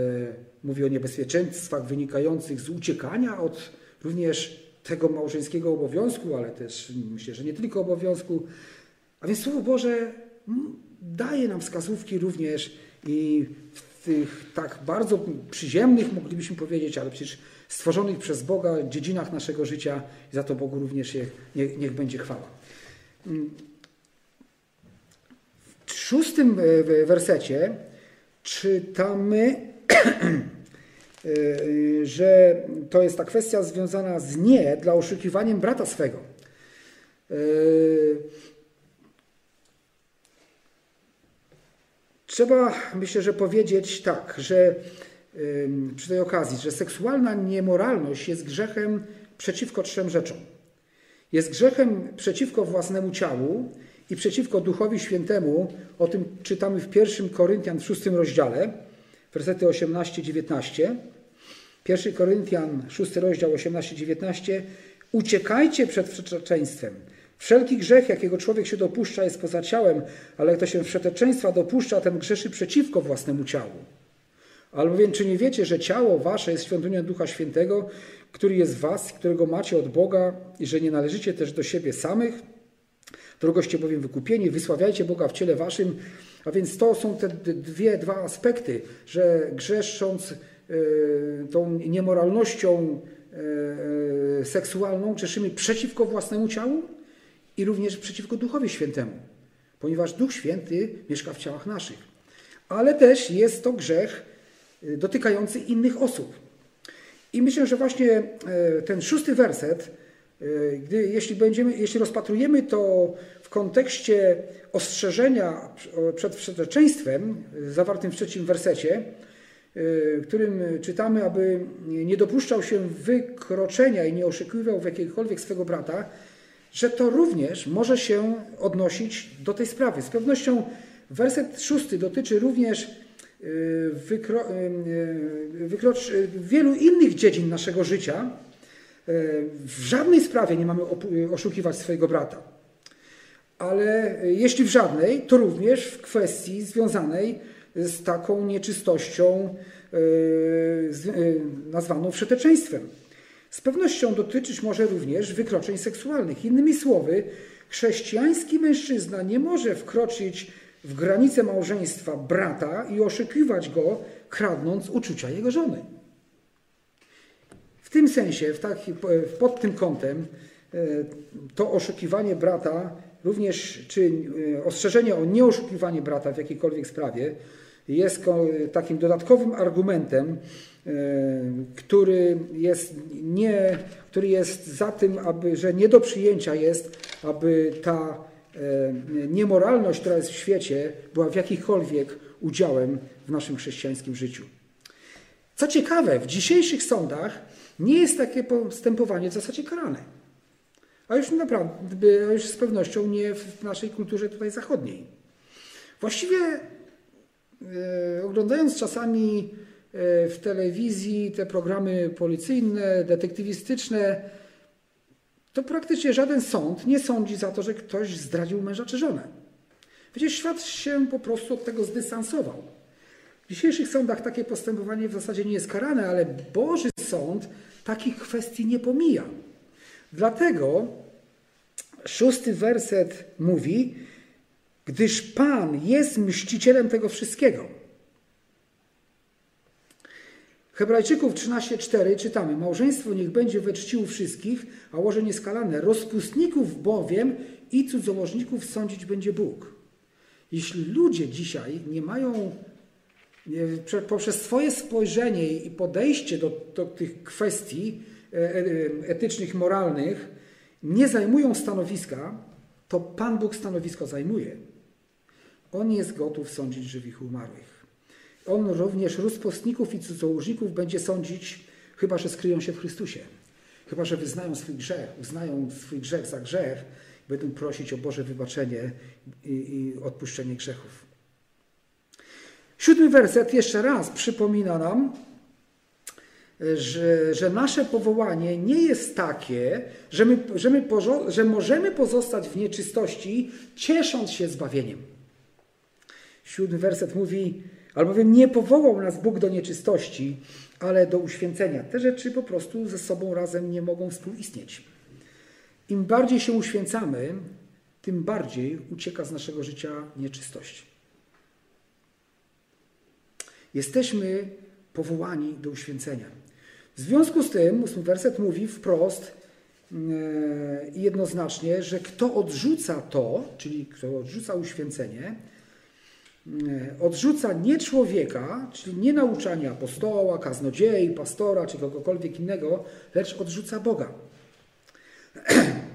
mówi o niebezpieczeństwach wynikających z uciekania od również tego małżeńskiego obowiązku, ale też myślę, że nie tylko obowiązku. A więc Słowo Boże daje nam wskazówki również i w tych tak bardzo przyziemnych, moglibyśmy powiedzieć, ale przecież stworzonych przez Boga dziedzinach naszego życia i za to Bogu również niech, niech będzie chwała. W szóstym e, wersecie czytamy, e, że to jest ta kwestia związana z nie dla oszukiwaniem brata swego. Trzeba, myślę, że powiedzieć tak, że przy tej okazji, że seksualna niemoralność jest grzechem przeciwko trzem rzeczom. Jest grzechem przeciwko własnemu ciału i przeciwko Duchowi Świętemu. O tym czytamy w 1 Koryntian w 6 rozdziale, wersety 18-19. 1 Koryntian, 6 rozdział 18-19. Uciekajcie przed wszeczeństwem. Wszelki grzech, jakiego człowiek się dopuszcza, jest poza ciałem, ale kto się wszeteczeństwa dopuszcza, ten grzeszy przeciwko własnemu ciału. Albowiem, czy nie wiecie, że ciało wasze jest świątynią Ducha Świętego, który jest w was, którego macie od Boga i że nie należycie też do siebie samych? Drogoście bowiem wykupieni, wysławiajcie Boga w ciele waszym. A więc to są te dwie, dwa aspekty, że grzesząc yy, tą niemoralnością yy, seksualną, czeszymy przeciwko własnemu ciału, i również przeciwko Duchowi Świętemu, ponieważ Duch Święty mieszka w ciałach naszych. ale też jest to grzech y, dotykający innych osób. I myślę, że właśnie e, ten szósty werset, e, gdy, jeśli, będziemy, jeśli rozpatrujemy to w kontekście ostrzeżenia przed przeczeczeństwem, zawartym w trzecim wersecie, którym czytamy, aby nie dopuszczał się wykroczenia i nie oszukiwał w jakiegokolwiek swego brata, że to również może się odnosić do tej sprawy. Z pewnością werset szósty dotyczy również y, wykro, y, wykrocz, wielu innych dziedzin naszego życia. Y, w żadnej sprawie nie mamy oszukiwać swojego brata. Ale jeśli w żadnej, to również w kwestii związanej z taką nieczystością nazwaną wszeteczeństwem. Z pewnością dotyczyć może również wykroczeń seksualnych. Innymi słowy, chrześcijański mężczyzna nie może wkroczyć w granice małżeństwa brata i oszukiwać go, kradnąc uczucia jego żony. W tym sensie, w taki, pod tym kątem, e, to oszukiwanie brata, również czy e, ostrzeżenie o nieoszukiwanie brata w jakiejkolwiek sprawie, jest takim dodatkowym argumentem który jest, nie, który jest za tym, aby, że nie do przyjęcia jest, aby ta e, niemoralność, która jest w świecie, była w jakichkolwiek udziałem w naszym chrześcijańskim życiu. Co ciekawe, w dzisiejszych sądach nie jest takie postępowanie w zasadzie karane. A już naprawdę, a już z pewnością nie w naszej kulturze tutaj zachodniej. Właściwie e, oglądając czasami w telewizji, te programy policyjne, detektywistyczne, to praktycznie żaden sąd nie sądzi za to, że ktoś zdradził męża czy żonę. Wiecie, świat się po prostu od tego zdystansował. W dzisiejszych sądach takie postępowanie w zasadzie nie jest karane, ale Boży Sąd takich kwestii nie pomija. Dlatego szósty werset mówi, gdyż Pan jest mścicielem tego wszystkiego. Hebrajczyków 13:4 czytamy: Małżeństwo niech będzie we czci u wszystkich, a łoże nieskalane. Rozpustników bowiem i cudzołożników sądzić będzie Bóg. Jeśli ludzie dzisiaj nie mają poprzez swoje spojrzenie i podejście do, do tych kwestii e, e, etycznych, moralnych, nie zajmują stanowiska, to Pan Bóg stanowisko zajmuje. On jest gotów sądzić żywych i umarłych. On również rozpostników i cudzołożników będzie sądzić, chyba że skryją się w Chrystusie. Chyba że wyznają swój grzech, uznają swój grzech za grzech, będą prosić o Boże wybaczenie i, i odpuszczenie grzechów. Siódmy werset jeszcze raz przypomina nam, że, że, nasze powołanie nie jest takie, że, my, że, my że możemy pozostać w nieczystości, ciesząc się zbawieniem. Siódmy werset mówi: Albowiem nie powołał nas Bóg do nieczystości, ale do uświęcenia. Te rzeczy po prostu ze sobą razem nie mogą współistnieć. Im bardziej się uświęcamy, tym bardziej ucieka z naszego życia nieczystość. Jesteśmy powołani do uświęcenia. W związku z tym, ósmy werset mówi wprost e, i jednoznacznie, że kto odrzuca to, czyli kto odrzuca uświęcenie, odrzuca nie człowieka, czyli nie nauczania apostoła, kaznodziei, pastora czy kogokolwiek innego, lecz odrzuca Boga.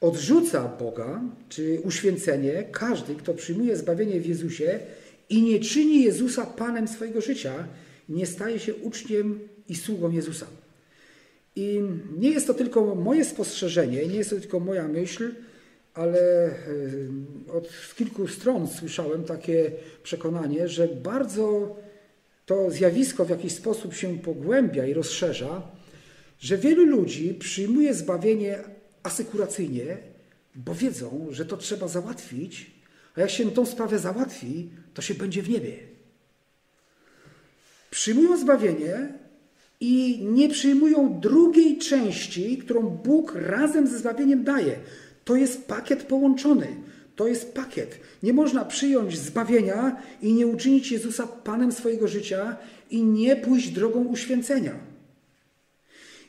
Odrzuca Boga, czy uświęcenie, każdy, kto przyjmuje zbawienie w Jezusie i nie czyni Jezusa Panem swojego życia, nie staje się uczniem i sługą Jezusa. I nie jest to tylko moje spostrzeżenie, nie jest to tylko moja myśl, ale od kilku stron słyszałem takie przekonanie, że bardzo to zjawisko w jakiś sposób się pogłębia i rozszerza, że wielu ludzi przyjmuje zbawienie asekuracyjnie, bo wiedzą, że to trzeba załatwić, a jak się tą sprawę załatwi, to się będzie w niebie. Przyjmują zbawienie i nie przyjmują drugiej części, którą Bóg razem ze zbawieniem daje. To jest pakiet połączony. To jest pakiet. Nie można przyjąć zbawienia i nie uczynić Jezusa Panem swojego życia i nie pójść drogą uświęcenia.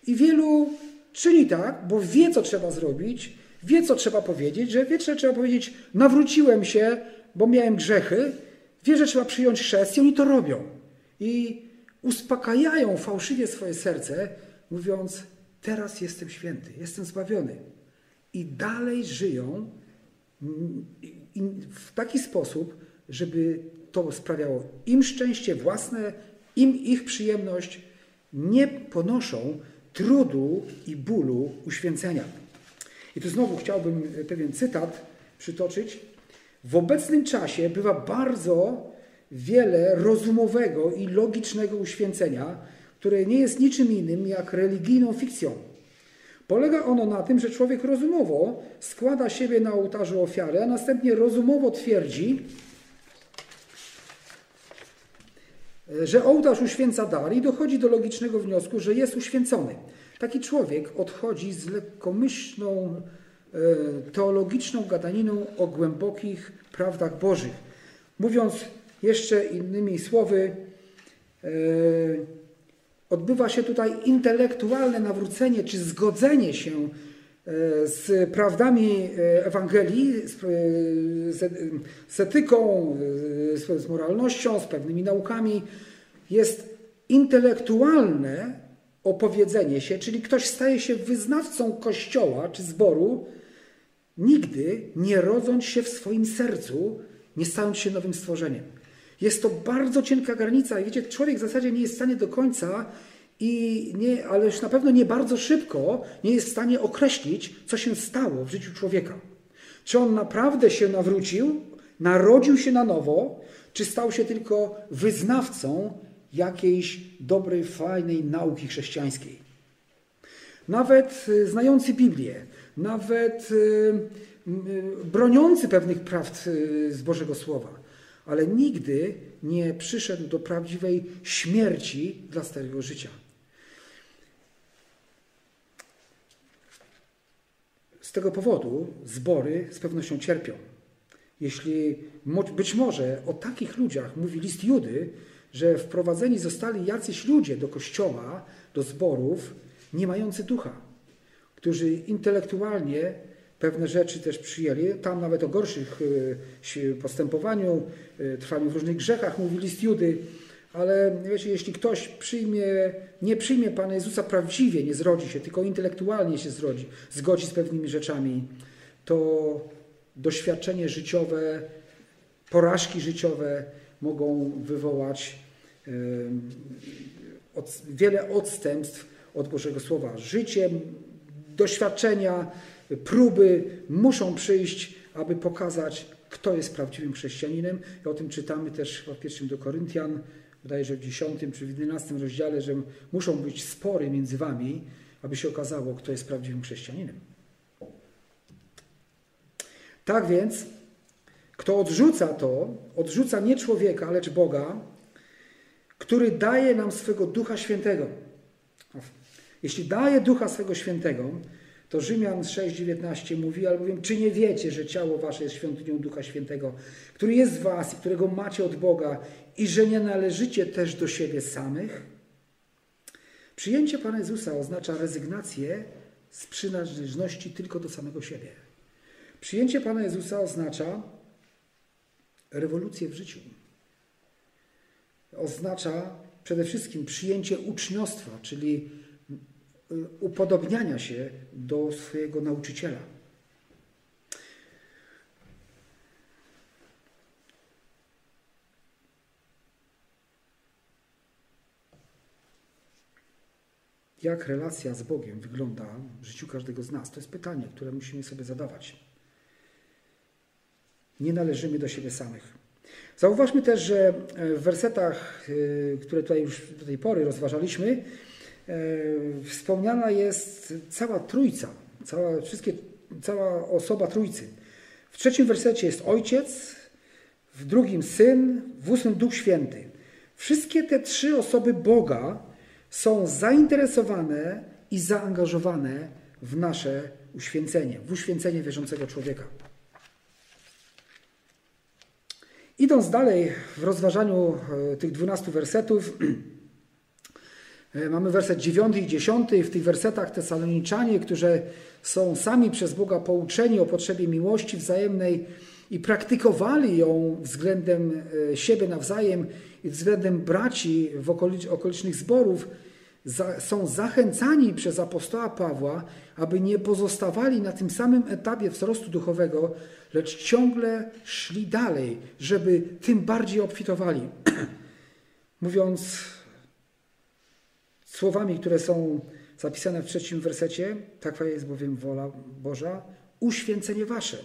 I wielu czyni tak, bo wie, co trzeba zrobić, wie, co trzeba powiedzieć, że wie, że trzeba powiedzieć, nawróciłem się, bo miałem grzechy, wie, że trzeba przyjąć chrzest i oni to robią. I uspokajają fałszywie swoje serce, mówiąc: Teraz jestem święty, jestem zbawiony. I dalej żyją w taki sposób, żeby to sprawiało im szczęście własne, im ich przyjemność, nie ponoszą trudu i bólu uświęcenia. I tu znowu chciałbym pewien cytat przytoczyć. W obecnym czasie bywa bardzo wiele rozumowego i logicznego uświęcenia, które nie jest niczym innym jak religijną fikcją. Polega ono na tym, że człowiek rozumowo składa siebie na ołtarzu ofiary, a następnie rozumowo twierdzi, że ołtarz uświęca dar i dochodzi do logicznego wniosku, że jest uświęcony. Taki człowiek odchodzi z lekkomyślną, e, teologiczną gadaniną o głębokich prawdach Bożych. Mówiąc jeszcze innymi słowy, e, odbywa się tutaj intelektualne nawrócenie czy zgodzenie się e, z prawdami Ewangelii, z etyką, z moralnością, z pewnymi naukami. Jest intelektualne opowiedzenie się, czyli ktoś staje się wyznawcą kościoła czy zboru, nigdy nie rodząc się w swoim sercu, nie stając się nowym stworzeniem. Jest to bardzo cienka granica i wiecie, człowiek w zasadzie nie jest w stanie do końca i nie, ale już na pewno nie bardzo szybko nie jest w stanie określić, co się stało w życiu człowieka. Czy on naprawdę się nawrócił, narodził się na nowo, czy stał się tylko wyznawcą jakiejś dobrej, fajnej nauki chrześcijańskiej. Nawet y, znający Biblię, nawet y, y, broniący pewnych prawd z Bożego Słowa, ale nigdy nie przyszedł do prawdziwej śmierci dla starego życia. Z tego powodu zbory z pewnością cierpią. Jeśli być może o takich ludziach mówi list Judy, że wprowadzeni zostali jacyś ludzie do kościoła, do zborów, nie mający ducha, którzy intelektualnie pewne rzeczy też przyjęli. Tam nawet o gorszych e, postępowaniu, e, trwaniu w różnych grzechach mówi list Judy, ale wiecie, jeśli ktoś przyjmie, nie przyjmie Pana Jezusa prawdziwie, nie zrodzi się, tylko intelektualnie się zrodzi, zgodzi z pewnymi rzeczami, to doświadczenie życiowe, porażki życiowe mogą wywołać od, wiele odstępstw od Bożego Słowa. Życie, doświadczenia, próby muszą przyjść, aby pokazać, kto jest prawdziwym chrześcijaninem. I o tym czytamy też w pierwszym do Koryntian, wydaje, że w 10 czy w 11 rozdziale, że muszą być spory między wami, aby się okazało, kto jest prawdziwym chrześcijaninem. Tak więc, kto odrzuca to, odrzuca nie człowieka, lecz Boga, który daje nam swego Ducha Świętego. Jeśli daje Ducha swego Świętego, to Rzymian 6,19 mówi, albowiem czy nie wiecie, że ciało wasze jest świątynią Ducha Świętego, który jest w was i którego macie od Boga i że nie należycie też do siebie samych? Przyjęcie Pana Jezusa oznacza rezygnację z przynależności tylko do samego siebie. Przyjęcie Pana Jezusa oznacza rewolucję w życiu oznacza przede wszystkim przyjęcie uczniostwa, czyli upodobniania się do swojego nauczyciela. Jak relacja z Bogiem wygląda w życiu każdego z nas? To jest pytanie, które musimy sobie zadawać. Nie należymy do siebie samych. Zauważmy też, że e, w wersetach, e, które tutaj już do tej pory rozważaliśmy, wspomniana jest cała trójca, cała, wszystkie, cała osoba trójcy. W trzecim wersecie jest Ojciec, w drugim Syn, w ósmym Duch Święty. Wszystkie te trzy osoby Boga są zainteresowane i zaangażowane w nasze uświęcenie, w uświęcenie wierzącego człowieka. Idąc dalej w rozważaniu e, tych dwunastu wersetów, e, mamy werset 9 i 10. W tych wersetach tesaloniczanie, którzy są sami przez Boga pouczeni o potrzebie miłości wzajemnej, i praktykowali ją względem e, siebie nawzajem i względem braci w okolicznych zborów, są zachęcani przez apostoła Pawła, aby nie pozostawali na tym samym etapie wzrostu duchowego, lecz ciągle szli dalej, żeby tym bardziej obfitowali. Mówiąc słowami, które są zapisane w trzecim wersecie, taka jest bowiem wola Boża, uświęcenie wasze.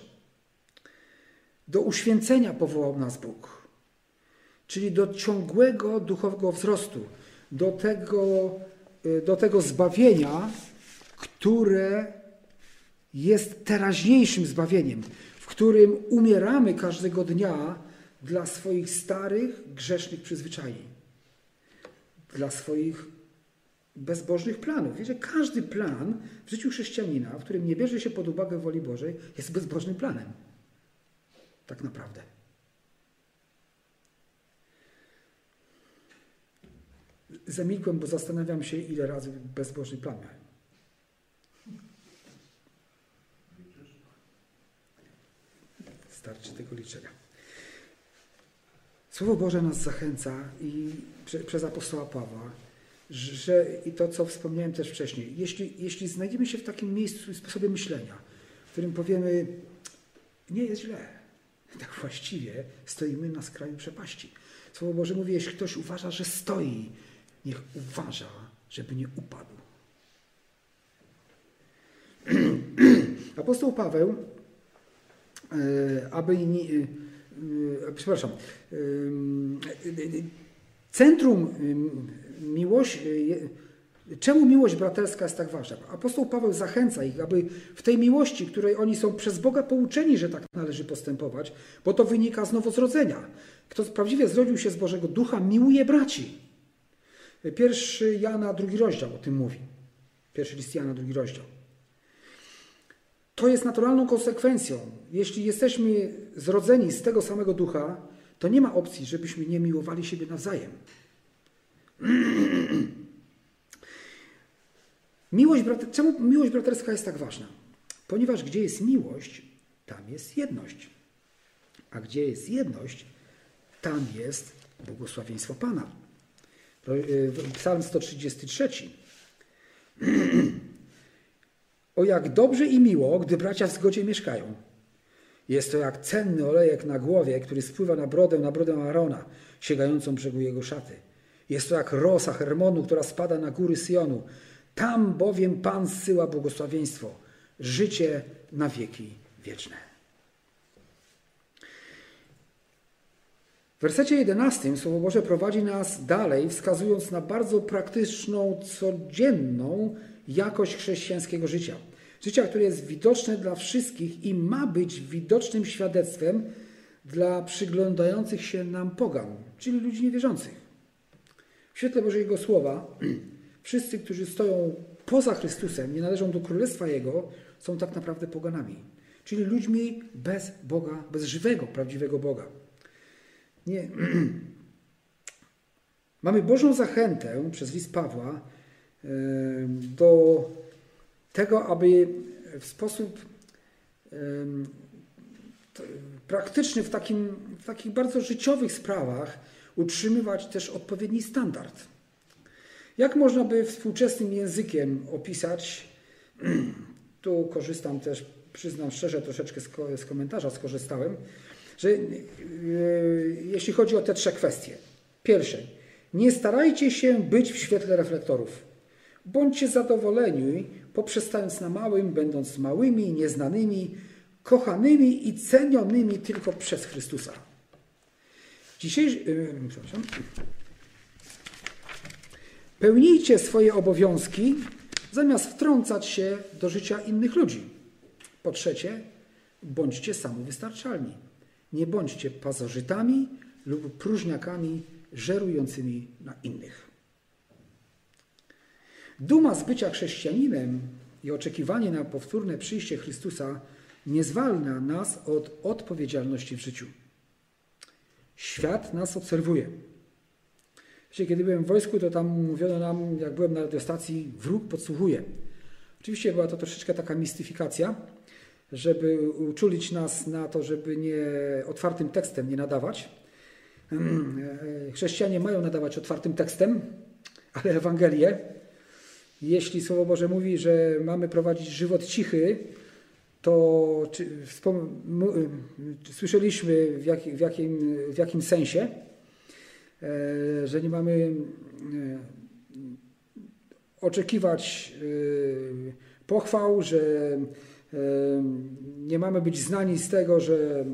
Do uświęcenia powołał nas Bóg, czyli do ciągłego duchowego wzrostu, do tego, y, do tego zbawienia, które jest teraźniejszym zbawieniem, w którym umieramy każdego dnia dla swoich starych, grzesznych przyzwyczajeń, dla swoich bezbożnych planów. Wiecie, każdy plan w życiu chrześcijanina, w którym nie bierze się pod uwagę woli Bożej, jest bezbożnym planem. Tak naprawdę. Zamilkłem, bo zastanawiam się, ile razy bezbożny plan miałem. Starczy tego liczenia. Słowo Boże nas zachęca i przez apostoła Pawła, że i to, co wspomniałem też wcześniej, jeśli, jeśli znajdziemy się w takim miejscu, sposobie myślenia, w którym powiemy, nie jest źle, tak właściwie stoimy na skraju przepaści. Słowo Boże mówi, jeśli ktoś uważa, że stoi, niech uważa, żeby nie upadł. Apostoł Paweł, e, aby nie, e, przepraszam, e, centrum miłość, czemu miłość braterska jest tak ważna? Apostoł Paweł zachęca ich, aby w tej miłości, której oni są przez Boga pouczeni, że tak należy postępować, bo to wynika z nowozrodzenia. Kto prawdziwie zrodził się z Bożego Ducha, miłuje braci. Pierwszy Jana, drugi rozdział o tym mówi. Pierwszy list Jana, drugi rozdział. To jest naturalną konsekwencją. Jeśli jesteśmy zrodzeni z tego samego ducha, to nie ma opcji, żebyśmy nie miłowali siebie nawzajem. Miłość, czemu miłość braterska jest tak ważna? Ponieważ gdzie jest miłość, tam jest jedność. A gdzie jest jedność, tam jest błogosławieństwo Pana. Y, Psalm 133. O jak dobrze i miło, gdy bracia w zgodzie mieszkają. Jest to jak cenny olejek na głowie, który spływa na brodę, na brodę Arona, sięgającą brzegu jego szaty. Jest to jak rosa Hermonu, która spada na góry Syjonu. Tam bowiem Pan zsyła błogosławieństwo, życie na wieki wieczne. W wersecie 11 Słowo Boże prowadzi nas dalej, wskazując na bardzo praktyczną, codzienną jakość chrześcijańskiego życia. Życia, które jest widoczne dla wszystkich i ma być widocznym świadectwem dla przyglądających się nam pogan, czyli ludzi niewierzących. Świetle Bożego Słowa wszyscy, którzy stoją poza Chrystusem, nie należą do Królestwa Jego, są tak naprawdę poganami. Czyli ludźmi bez Boga, bez żywego, prawdziwego Boga. Nie. Mamy Bożą zachętę przez list Pawła do tego, aby w sposób praktyczny, w, takim, w takich bardzo życiowych sprawach utrzymywać też odpowiedni standard. Jak można by współczesnym językiem opisać, tu korzystam też, przyznam szczerze, troszeczkę z komentarza skorzystałem, że yy, jeśli chodzi o te trzy kwestie. Pierwsze, nie starajcie się być w świetle reflektorów. Bądźcie zadowoleni, poprzestając na małym, będąc małymi, nieznanymi, kochanymi i cenionymi tylko przez Chrystusa. Dzisiejszy, yy, przepraszam. Pełnijcie swoje obowiązki, zamiast wtrącać się do życia innych ludzi. Po trzecie, bądźcie samowystarczalni. Nie bądźcie pasożytami lub próżniakami żerującymi na innych. Duma z bycia chrześcijaninem i oczekiwanie na powtórne przyjście Chrystusa nie zwalnia nas od odpowiedzialności w życiu. Świat nas obserwuje. Wiecie, kiedy byłem w wojsku, to tam mówiono nam, jak byłem na radiostacji, wróg podsłuchuje. Oczywiście była to troszeczkę taka mistyfikacja, żeby uczulić nas na to, żeby nie otwartym tekstem nie nadawać. Chrześcijanie mają nadawać otwartym tekstem, ale Ewangelię, jeśli Słowo Boże mówi, że mamy prowadzić żywot cichy, to czy, czy słyszeliśmy w, jak, w, jakim, w jakim sensie, e, że nie mamy e, oczekiwać e, pochwał, że nie mamy być znani z tego, że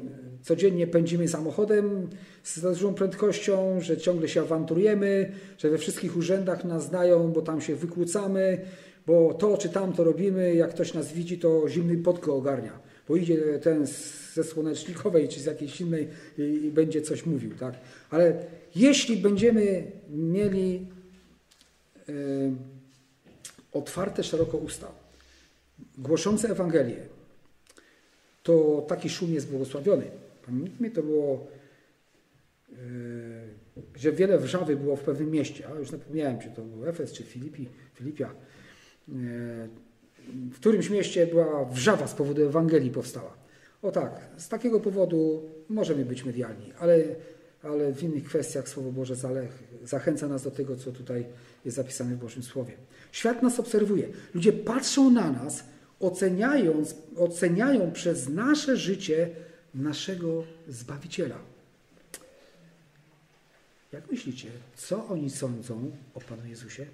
codziennie pędzimy samochodem z dużą prędkością, że ciągle się awanturujemy, że we wszystkich urzędach nas znają, bo tam się wykłócamy, bo to czy tamto robimy, jak ktoś nas widzi, to zimny pot ogarnia, bo idzie ten ze słonecznikowej czy z jakiejś innej i, i będzie coś mówił. Tak? Ale jeśli będziemy mieli e, otwarte szeroko usta, głoszące Ewangelię, to taki szum jest błogosławiony. Pamiętmy, to było, yy, że wiele wrzawy było w pewnym mieście, a już zapomniałem, czy to był Efes, czy Filipi, Filipia. Yy, w którymś mieście była wrzawa z powodu Ewangelii powstała. O tak, z takiego powodu możemy być medialni, ale, ale w innych kwestiach Słowo Boże zachęca nas do tego, co tutaj jest zapisane w Bożym Słowie. Świat nas obserwuje. Ludzie patrzą na nas, oceniając, oceniają przez nasze życie naszego Zbawiciela. Jak myślicie, co oni sądzą o Panu Jezusie?